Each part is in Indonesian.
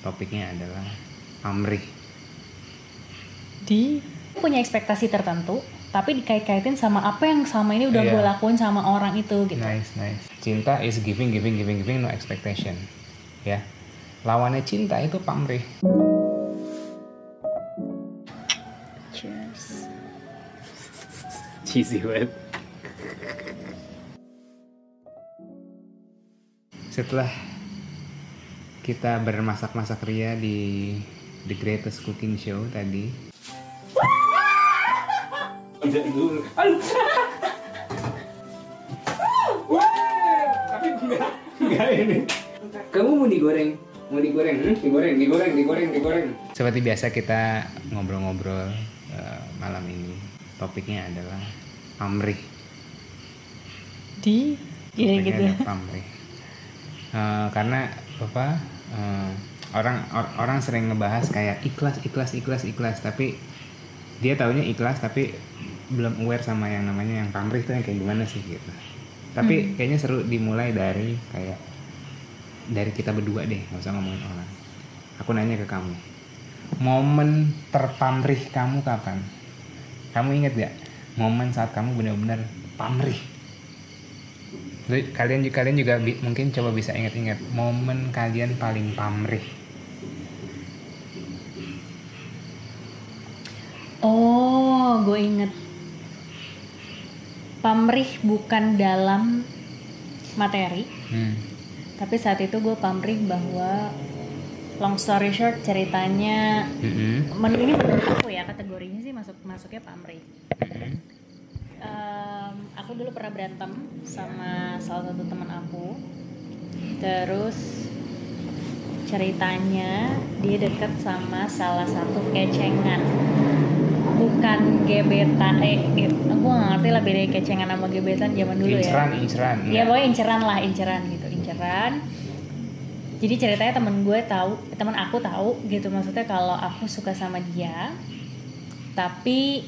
topiknya adalah pamrih. Di punya ekspektasi tertentu, tapi dikait-kaitin sama apa yang sama ini udah Iya. gue lakuin sama orang itu gitu. Nice, nice. Cinta is giving, giving, giving, giving, no expectation. Ya. Lawannya cinta itu pamrih. Cheers. Cheesy banget. Setelah kita bermasak-masak ria di The Greatest Cooking Show tadi. Kamu mau digoreng? Mau digoreng? Hmm? Digoreng, digoreng, digoreng, digoreng. Seperti biasa kita ngobrol-ngobrol eh, malam ini. Topiknya adalah pamrih. Di Iya Topiknya gitu. pamrih. Eh, karena apa? eh, orang or- orang sering ngebahas kayak ikhlas, ikhlas, ikhlas, ikhlas, tapi dia taunya ikhlas tapi belum aware sama yang namanya yang pamrih itu yang kayak gimana sih gitu. Tapi kayaknya seru dimulai dari kayak dari kita berdua deh, nggak usah ngomongin orang. Aku nanya ke kamu, momen terpamrih kamu kapan? Kamu inget gak momen saat kamu benar-benar pamrih? Kalian juga kalian juga bi- mungkin coba bisa ingat-ingat momen kalian paling pamrih Oh, gue inget. Pamrih bukan dalam materi, hmm. tapi saat itu gue pamrih bahwa long story short ceritanya Mm-mm. menurut ini menurut aku ya kategorinya sih masuk masuknya pamrih. Mm-mm. Em, aku dulu pernah berantem sama salah satu teman aku. Terus ceritanya dia deket sama salah satu kecengan. Bukan gebetan, eh, eh gue gak ngerti lah beda kecengan sama gebetan zaman dulu ya. inceran inceran Ya ya. pokoknya inceran lah, inceran gitu, inceran. Jadi ceritanya temen gue tahu, temen aku tahu gitu maksudnya kalau aku suka sama dia, tapi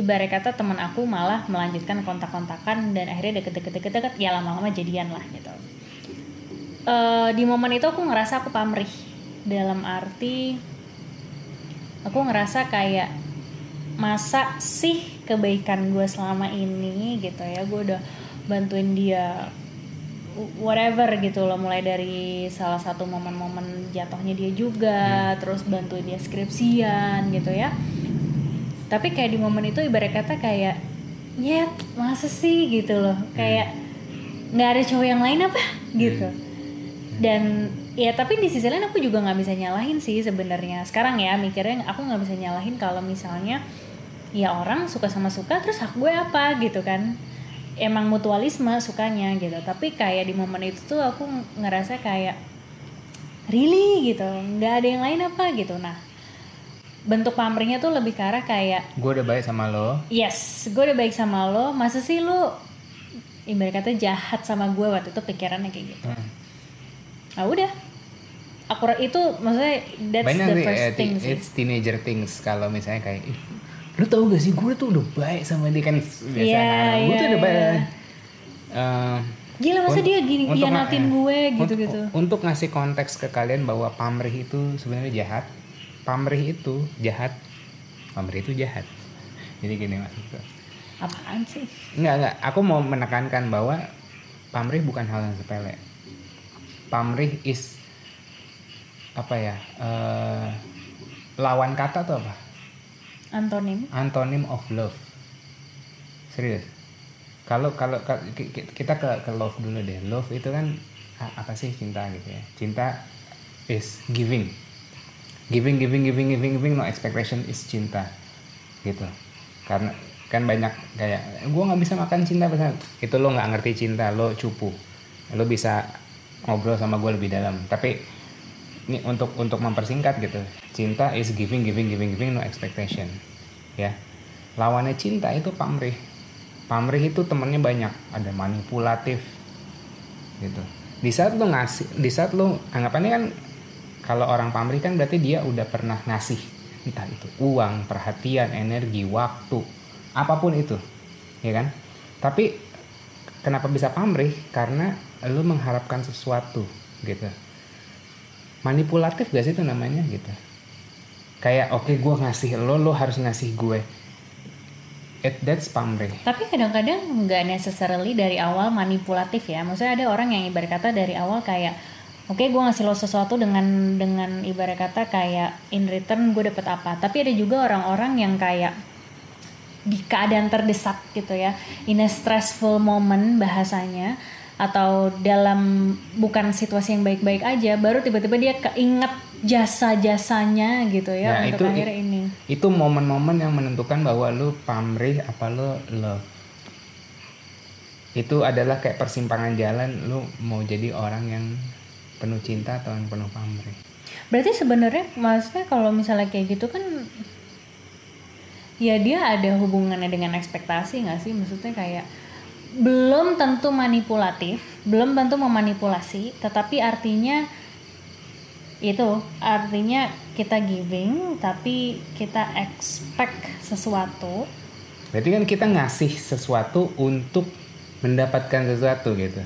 ibarat kata temen aku malah melanjutkan kontak-kontakan dan akhirnya deket-deket-deket ya lama-lama jadian lah gitu. Eh, di momen itu aku ngerasa aku pamrih. Dalam arti aku ngerasa kayak masa sih kebaikan gue selama ini gitu ya gue udah bantuin dia whatever gitu loh. Mulai dari salah satu momen-momen jatuhnya dia juga terus bantuin dia skripsian gitu ya tapi kayak di momen itu ibarat kata kayak ya masa sih? gitu loh. Kayak nggak ada cowok yang lain apa? Gitu. Dan ya tapi di sisi lain aku juga nggak bisa nyalahin sih sebenarnya. Sekarang ya mikirnya aku nggak bisa nyalahin kalau misalnya ya orang suka sama suka terus hak gue apa? Gitu kan. Emang mutualisme sukanya gitu. Tapi kayak di momen itu tuh aku ngerasa kayak really? gitu. Nggak ada yang lain apa? gitu. Nah bentuk pamrihnya tuh lebih ke arah kayak gue udah baik sama lo. Yes gue udah baik sama lo. Masa sih lo ibarat kata jahat sama gue waktu itu pikirannya kayak gitu? Hmm. ah udah. Akurat itu maksudnya that's banyak the sih first eh, thing sih. it's teenager things. Kalau misalnya kayak "Ih, lu tau gak sih gue tuh udah baik sama dia kan biasa Iya, anak-anak gue tuh iya, udah baik. iya. Eh, gila masa Untuk- dia gini untuk hianatin nga- gue eh, gitu untuk- gitu Untuk ngasih konteks ke kalian bahwa pamrih itu sebenarnya jahat. Pamrih itu jahat. Pamrih itu jahat. Jadi gini maksudku. apaan sih Enggak, enggak. Aku mau menekankan bahwa pamrih bukan hal yang sepele. Pamrih is apa ya? eh, lawan kata tuh apa? antonim Antonym of love. Serius. Kalau kalau ka- ki- ki- kita ke ke love dulu deh. Love itu kan apa sih cinta gitu ya? Cinta is giving. Giving giving giving giving giving no expectation is cinta. Gitu. Karena kan banyak kayak gue nggak bisa makan cinta misalnya. Itu lo nggak ngerti cinta lo cupu. Lo bisa ngobrol sama gue lebih dalam. Tapi ini untuk untuk mempersingkat gitu. Cinta is giving giving giving giving no expectation. Ya. Lawannya cinta itu pamrih. Pamrih itu temennya banyak. Ada manipulatif. Gitu. Di saat lo ngasih di saat lo anggapannya kan kalau orang pamrih kan berarti dia udah pernah ngasih entah itu uang perhatian energi waktu apa pun itu ya kan? Tapi kenapa bisa pamrih? Karena lo mengharapkan sesuatu gitu. Manipulatif gak sih itu namanya gitu? Kayak oke gue ngasih lo lo harus ngasih gue. It that's pamrih. Tapi kadang-kadang nggak necessarily dari awal manipulatif ya. Maksudnya ada orang yang ibarat kata dari awal kayak Oke, gue ngasih lo sesuatu dengan dengan ibarat kata kayak in return gue dapet apa. Tapi ada juga orang-orang yang kayak di keadaan terdesak gitu ya, in a stressful moment bahasanya atau dalam bukan situasi yang baik-baik aja, baru tiba-tiba dia keinget jasa-jasanya gitu ya, Ya, untuk itu- akhirnya ini. itu momen-momen yang menentukan bahwa lu pamrih apa lu love itu adalah kayak persimpangan jalan lu mau jadi orang yang penuh cinta atau yang penuh pamrih? Berarti sebenarnya maksudnya kalau misalnya kayak gitu kan ya dia ada hubungannya dengan ekspektasi nggak sih? Maksudnya kayak belum tentu manipulatif, belum tentu memanipulasi, tetapi artinya itu artinya kita giving tapi kita expect sesuatu. Berarti kan kita ngasih sesuatu untuk mendapatkan sesuatu gitu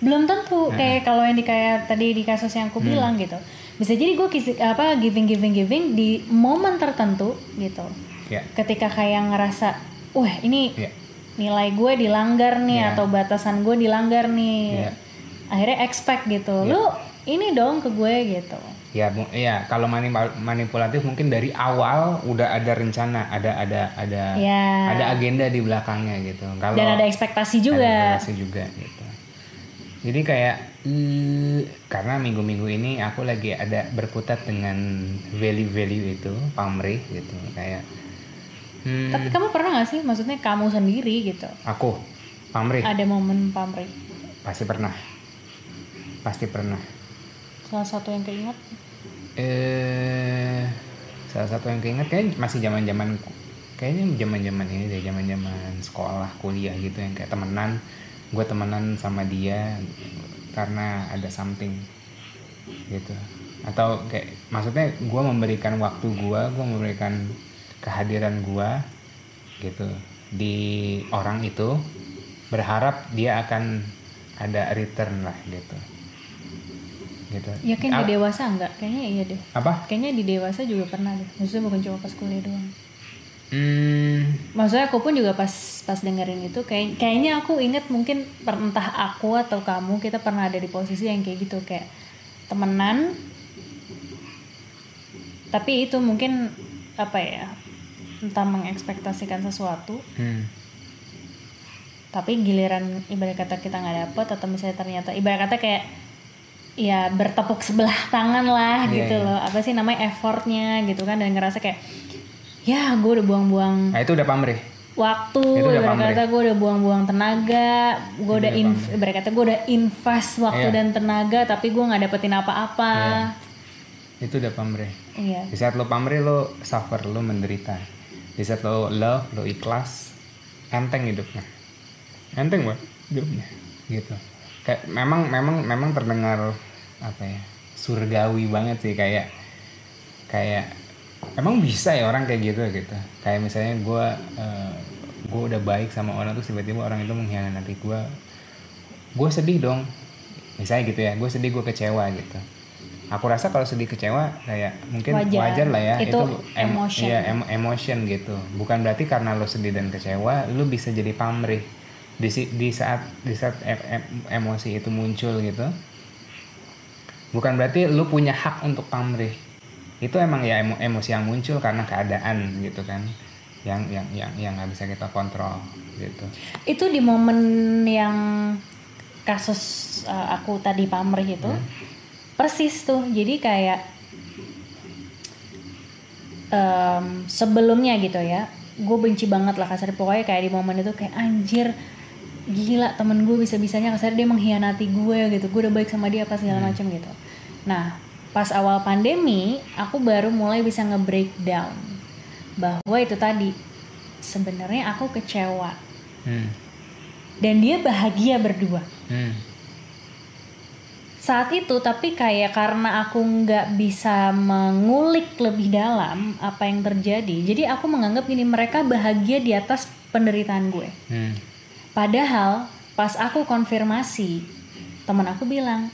belum tentu kayak kalau yang di kayak tadi di kasus yang aku bilang gitu. Bisa jadi gue kisi, apa giving giving giving di momen tertentu gitu. Ya. Ketika kayak ngerasa wah ini ya. nilai gue dilanggar nih Iya. atau batasan gue dilanggar nih. Iya. akhirnya expect gitu Iya. lu ini dong ke gue gitu. Ya ya kalau mani- manipulatif mungkin dari awal udah ada rencana ada ada ada ya. ada agenda di belakangnya gitu. Kalau dan ada ekspektasi juga. Ada relasi juga gitu. Jadi kayak eh, karena minggu-minggu ini aku lagi ada berputar dengan value-value itu pamrih gitu. Kayak hmm, tapi kamu pernah gak sih? Maksudnya kamu sendiri gitu? Aku? Pamrih? Ada momen pamrih? Pasti pernah. Pasti pernah. Salah satu yang keinget? Eh salah satu yang keinget kayak masih zaman zaman kayaknya zaman zaman ini deh zaman zaman sekolah kuliah gitu yang kayak temenan gue temenan sama dia karena ada something gitu. Atau kayak maksudnya gue memberikan waktu gue gue memberikan kehadiran gue gitu. Di orang itu berharap dia akan ada return lah gitu. Gitu. Ya kan di dewasa enggak? Kayaknya iya deh. Apa? Kayaknya di dewasa juga pernah deh. Maksudnya bukan cuma pas kuliah doang Hmm, maksudnya aku pun juga pas pas dengerin itu kayak kayaknya aku inget mungkin per- entah aku atau kamu kita pernah ada di posisi yang kayak gitu kayak temenan tapi itu mungkin apa ya entah mengekspektasikan sesuatu. Hmm, tapi giliran ibarat kata kita nggak dapet atau misalnya ternyata ibarat kata kayak ya bertepuk sebelah tangan lah Iya, gitu iya. loh. Apa sih namanya effortnya gitu kan dan ngerasa kayak ya gue udah buang-buang nah itu udah pamrih. waktu Itu udah ibarat pamrih. kata gue udah buang-buang tenaga gue udah in, ibarat kata gue udah invest waktu Iya. dan tenaga tapi gue nggak dapetin apa-apa Itu udah pamrih. iya Di saat lo pamrih lo suffer, lo menderita. Di saat lo love, lo ikhlas, enteng hidupnya. Enteng banget hidupnya. Gitu. Kayak memang memang memang terdengar apa ya? surgawi banget sih kayak kayak emang bisa ya orang kayak gitu gitu. Kayak misalnya gue gue udah baik sama orang tuh tiba-tiba orang itu mengkhianati gue gue sedih dong. Misalnya gitu ya gue sedih gue kecewa gitu. Aku rasa kalau sedih kecewa kayak mungkin Wajar. wajar, lah ya. Itu em- emotion. iya, em- emotion gitu. Bukan berarti karena lo sedih dan kecewa lo bisa jadi pamrih. Di, si- di saat di saat em- em- emosi itu muncul gitu. Bukan berarti lo punya hak untuk pamrih itu emang ya emo- emosi yang muncul karena keadaan gitu kan yang yang yang yang nggak bisa kita kontrol gitu. Itu di momen yang kasus uh, aku tadi pamrih itu persis tuh. Jadi kayak em, sebelumnya gitu ya gue benci banget lah kasar. Pokoknya kayak di momen itu kayak anjir gila temen gue bisa bisanya kasar dia mengkhianati gue gitu. Gue udah baik sama dia apa segala macam gitu. Nah pas awal pandemi aku baru mulai bisa nge-breakdown bahwa itu tadi sebenarnya aku kecewa hmm. dan dia bahagia berdua Hmm. saat itu tapi kayak karena aku nggak bisa mengulik lebih dalam apa yang terjadi jadi aku menganggap gini mereka bahagia di atas penderitaan gue Hmm. padahal pas aku konfirmasi teman aku bilang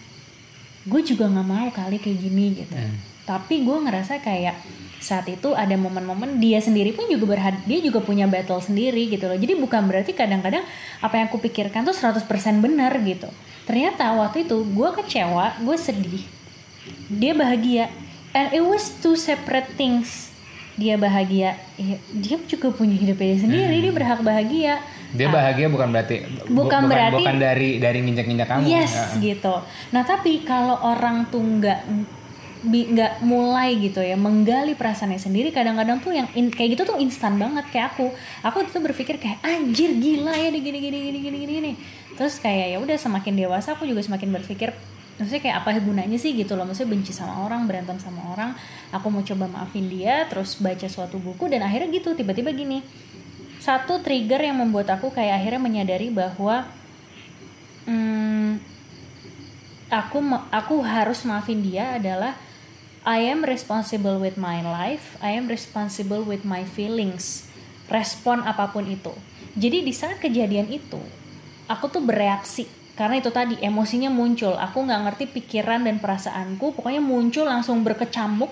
gue juga nggak mau kali kayak gini gitu. Hmm. tapi gue ngerasa kayak saat itu ada momen-momen dia sendiri pun juga berhad dia juga punya battle sendiri gitu loh. Jadi bukan berarti kadang-kadang apa yang aku pikirkan tuh 100% benar gitu. Ternyata waktu itu gue kecewa gue sedih dia bahagia and it was two separate things. Dia bahagia ya, dia juga punya hidupnya dia sendiri dia berhak bahagia Dia bahagia bukan berarti bu- Bukan berarti- bukan dari dari nginjak-nginjak kamu. Yes Ya. gitu. Nah tapi kalau orang tuh nggak nggak mulai gitu ya menggali perasaannya sendiri kadang-kadang tuh yang in- kayak gitu tuh instan banget kayak aku. Aku tuh berpikir kayak anjir gila ya gini gini gini gini gini gini. Terus kayak ya udah semakin dewasa aku juga semakin berpikir maksudnya kayak apa gunanya sih? gitu loh. Maksudnya benci sama orang berantem sama orang. Aku mau coba maafin dia terus baca suatu buku dan akhirnya gitu tiba-tiba gini satu trigger yang membuat aku kayak akhirnya menyadari bahwa hmm, aku aku harus maafin dia adalah I am responsible with my life, I am responsible with my feelings. Respon apa pun itu. Jadi di saat kejadian itu, aku tuh bereaksi karena itu tadi emosinya muncul. Aku nggak ngerti pikiran dan perasaanku, pokoknya muncul langsung berkecamuk.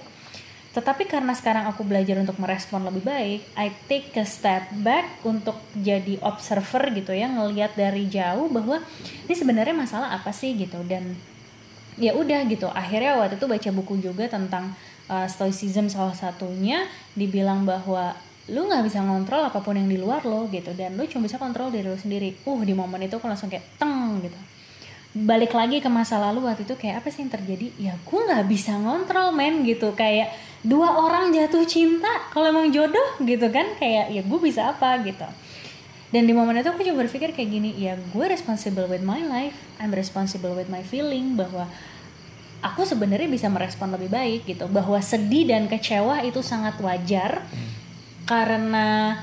Tetapi karena sekarang aku belajar untuk merespon lebih baik, I take a step back untuk jadi observer gitu ya, ngelihat dari jauh bahwa ini sebenarnya masalah apa sih gitu. Dan ya udah gitu akhirnya waktu itu baca buku juga tentang uh, stoicism salah satunya dibilang bahwa lu nggak bisa ngontrol apa pun yang di luar lo gitu dan lu cuma bisa kontrol diri lu sendiri. Uh di momen itu aku langsung kayak teng gitu. Balik lagi ke masa lalu waktu itu kayak apa sih yang terjadi? Ya gue nggak bisa ngontrol men gitu. Kayak dua orang jatuh cinta kalau emang jodoh gitu kan kayak ya gue bisa apa gitu dan di momen itu aku juga berpikir kayak gini ya gue responsible with my life I'm responsible with my feeling bahwa aku sebenarnya bisa merespon lebih baik gitu bahwa sedih dan kecewa itu sangat wajar karena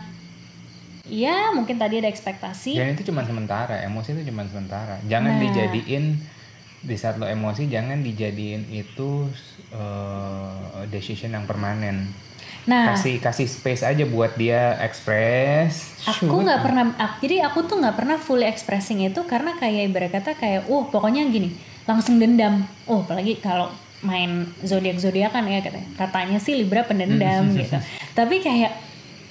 ya mungkin tadi ada ekspektasi Dan itu cuma sementara, emosi itu cuma sementara. Jangan Nah. dijadiin di saat lo emosi jangan dijadiin itu uh, decision yang permanen. nah Kasih kasih space aja buat dia express. aku shoot. nggak pernah ak- jadi aku tuh nggak pernah fully expressing itu karena kayak ibarat kata kayak uh pokoknya gini langsung dendam oh apalagi kalau main zodiak zodiakan ya katanya katanya sih libra pendendam gitu tapi kayak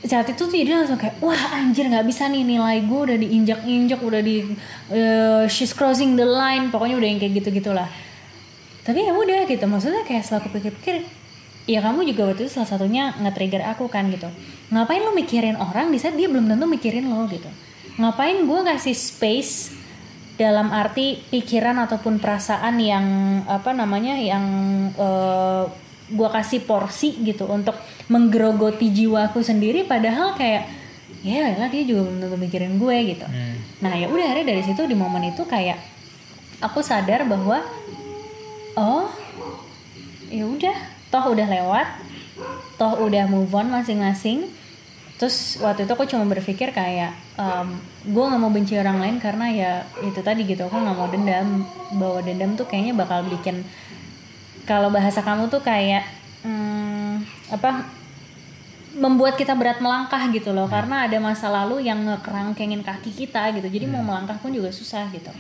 saat itu tuh dia langsung kayak wah anjir nggak bisa nih nilai gue udah diinjak injak udah di eh, she's crossing the line pokoknya udah yang kayak gitu gitulah tapi ya udah gitu maksudnya kayak setelah aku pikir-pikir ya kamu juga waktu itu salah satunya nge-trigger aku kan gitu. Ngapain lu mikirin orang di saat dia belum tentu mikirin lo gitu? Ngapain gue kasih space dalam arti pikiran ataupun perasaan yang apa namanya yang eh, gue kasih porsi gitu untuk menggerogoti jiwaku sendiri padahal kayak ya lah dia juga belum tentu mikirin gue gitu. Hmm. Nah ya udah akhirnya dari situ di momen itu kayak aku sadar bahwa oh. Ya udah toh udah lewat. Toh udah move on masing-masing. Terus waktu itu aku cuma berpikir kayak gue nggak mau benci orang lain karena ya itu tadi gitu aku nggak mau dendam. Bahwa dendam tuh kayaknya bakal bikin kalau bahasa kamu tuh kayak hmm, apa membuat kita berat melangkah gitu loh. Karena ada masa lalu yang ngekerangkengin kaki kita gitu. Jadi mau melangkah pun juga susah gitu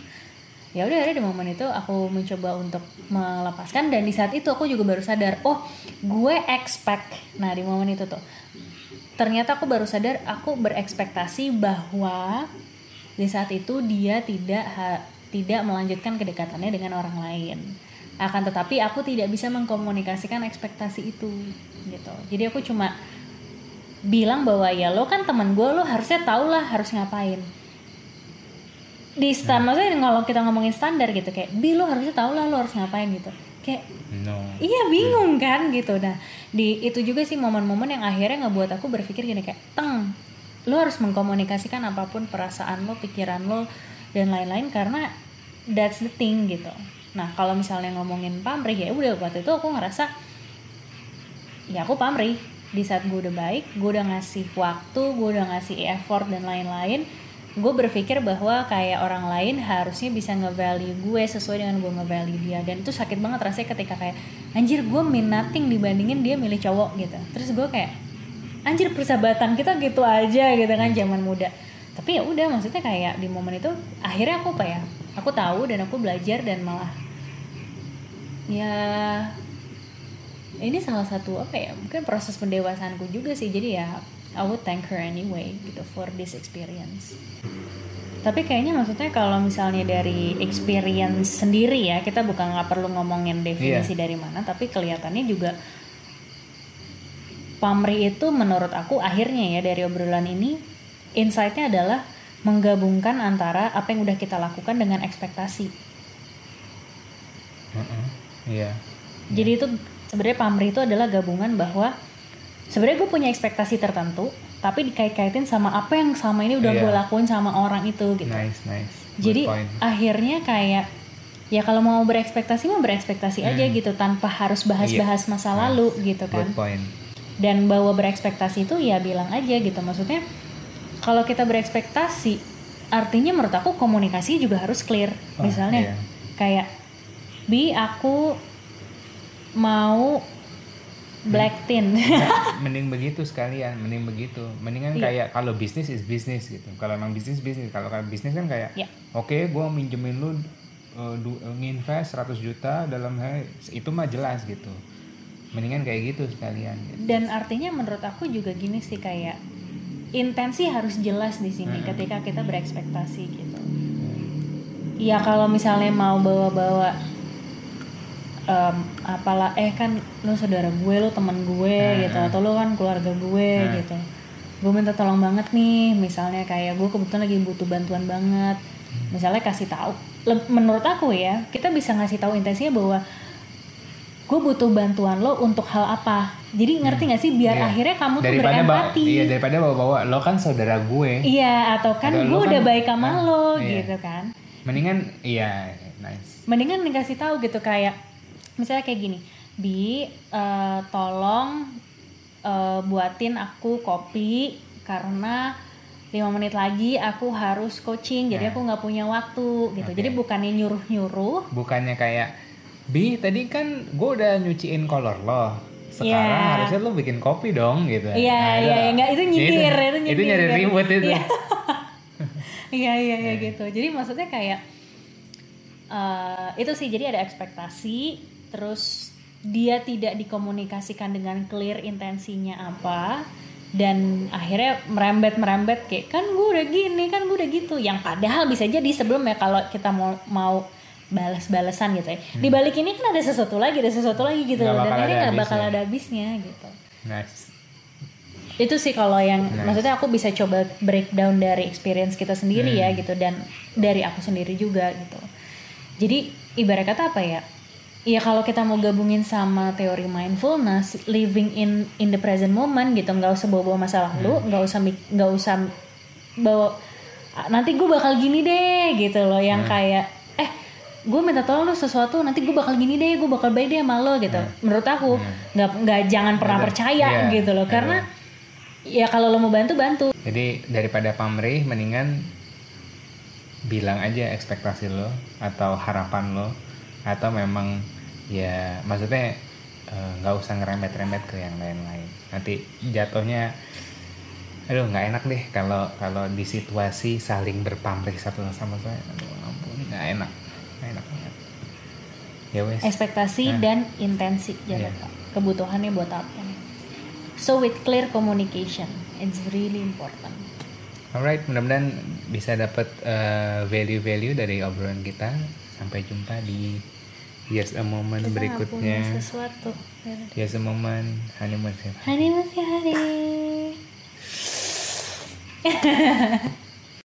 ya udah akhirnya di momen itu aku mencoba untuk melepaskan dan di saat itu aku juga baru sadar oh gue expect. Nah di momen itu tuh. Ternyata aku baru sadar aku berekspektasi bahwa di saat itu dia tidak ha- tidak melanjutkan kedekatannya dengan orang lain. Akan tetapi aku tidak bisa mengkomunikasikan ekspektasi itu gitu. Jadi aku cuma bilang bahwa ya lo kan teman gue lo harusnya tau lah harus ngapain di stand maksudnya kalau kita ngomongin standar gitu kayak bi lo harusnya tau lah lo harus ngapain gitu. Kayak No. iya bingung kan gitu. Nah di itu juga sih momen-momen yang akhirnya ngebuat aku berpikir gini kayak teng lo harus mengkomunikasikan apa pun perasaan lo pikiran lo dan lain-lain karena that's the thing gitu. Nah kalau misalnya ngomongin pamrih ya udah waktu itu aku ngerasa ya aku pamrih. Di saat gue udah baik gue udah ngasih waktu gue udah ngasih effort dan lain-lain gue berpikir bahwa kayak orang lain harusnya bisa nge-value gue sesuai dengan gue nge-value dia. Dan itu sakit banget rasanya ketika kayak anjir gue mean nothing dibandingin dia milih cowok gitu. Terus gue kayak anjir persahabatan kita gitu aja gitu kan zaman muda. Tapi ya udah maksudnya kayak di momen itu akhirnya aku apa ya aku tahu dan aku belajar dan malah ya ini salah satu apa ya mungkin proses pendewasanku juga sih. Jadi ya I would thank her anyway gitu for this experience tapi kayaknya maksudnya kalau misalnya dari experience sendiri ya kita bukan nggak perlu ngomongin definisi Iya. dari mana tapi kelihatannya juga pamri itu menurut aku akhirnya ya dari obrolan ini insight-nya adalah menggabungkan antara apa yang udah kita lakukan dengan ekspektasi. Iya. Jadi itu sebenarnya pamrih itu adalah gabungan bahwa sebenarnya gue punya ekspektasi tertentu, tapi dikait-kaitin sama apa yang sama ini udah Iya. gue lakuin sama orang itu gitu. Nice, nice. Good Jadi point. akhirnya kayak ya kalau mau berekspektasi mau berekspektasi aja gitu tanpa harus bahas-bahas masa lalu gitu kan. Good point. Dan bahwa berekspektasi itu ya bilang aja gitu maksudnya kalau kita berekspektasi artinya menurut aku komunikasi juga harus clear. Oh, Misalnya iya. kayak bi aku mau black tin. mending begitu sekalian mending begitu mendingan Iya. kayak kalau bisnis is bisnis gitu kalau emang bisnis bisnis kalau kalau bisnis kan kayak Iya. oke gue minjemin lu uh, du- uh, nginvest 100 juta dalam hal itu mah jelas gitu mendingan kayak gitu sekalian gitu. Dan artinya menurut aku juga gini sih kayak intensi harus jelas di sini ketika kita berekspektasi gitu. Ya kalau misalnya mau bawa-bawa em, apalah eh kan lu saudara gue lu teman gue gitu. atau lu kan keluarga gue gitu. Gue minta tolong banget nih misalnya kayak gue kebetulan lagi butuh bantuan banget. Misalnya kasih tahu menurut aku ya kita bisa ngasih tahu intensinya bahwa gue butuh bantuan lo untuk hal apa. Jadi ngerti nggak sih? Biar Iya. akhirnya kamu tuh daripada bawa, berempati. iya daripada bawa bawa lo kan saudara gue. Iya atau kan Atau gue lo udah kan- baik sama Hah? lo Iya. gitu kan. Mendingan iya nice. Mendingan dikasih tahu gitu kayak misalnya kayak gini bi eh, tolong eh, buatin aku kopi karena lima menit lagi aku harus coaching jadi Nah. aku nggak punya waktu gitu Oke. jadi bukannya nyuruh nyuruh bukannya kayak bi tadi kan gue udah nyuciin kolor lo sekarang Iya. harusnya lo bikin kopi dong gitu iya Nah, iya iya nggak itu nyindir itu, nyindir itu nyari ribut itu Iya. iya iya iya gitu jadi maksudnya kayak eh, itu sih jadi ada ekspektasi terus dia tidak dikomunikasikan dengan clear intensinya apa dan akhirnya merembet merembet kayak kan gue udah gini kan gue udah gitu. Yang padahal bisa jadi sebelumnya kalau kita mau mau balas-balasan gitu ya. Di balik ini kan ada sesuatu lagi ada sesuatu lagi gitu Hmm. Loh dan akhirnya ada nggak bakal ada habisnya gitu. Nice. Itu sih kalau yang Nice. maksudnya aku bisa coba breakdown dari experience kita sendiri Hmm. ya gitu dan dari aku sendiri juga gitu. Jadi ibarat kata apa ya ya kalau kita mau gabungin sama teori mindfulness living in in the present moment gitu nggak usah bawa bawa masa lalu Hmm. nggak usah nggak usah bawa "Ah, nanti gue bakal gini deh gitu loh yang Hmm. kayak eh gue minta tolong lu sesuatu nanti gue bakal gini deh gue bakal baik deh sama lo gitu menurut aku nggak nggak jangan pernah percaya Hmm. Iya, gitu loh karena ya kalau lo mau bantu bantu jadi daripada pamrih mendingan bilang aja ekspektasi lo atau harapan lo atau memang ya maksudnya eh, nggak usah ngeremet-remet ke yang lain-lain. Nanti jatuhnya aduh nggak enak deh kalau kalau di situasi saling berpamrih satu sama saya. Aduh ampun nggak enak. Nggak enak banget. Ya wes. Ekspektasi Nah. dan intensi. Iya. lupa kebutuhannya buat apa? So with clear communication it's really important. Alright, mudah-mudahan bisa dapat eh, value-value dari obrolan kita. Sampai jumpa di Yes a Moment Kita berikutnya. punya sesuatu Yes a Moment, honeymoon. masih hari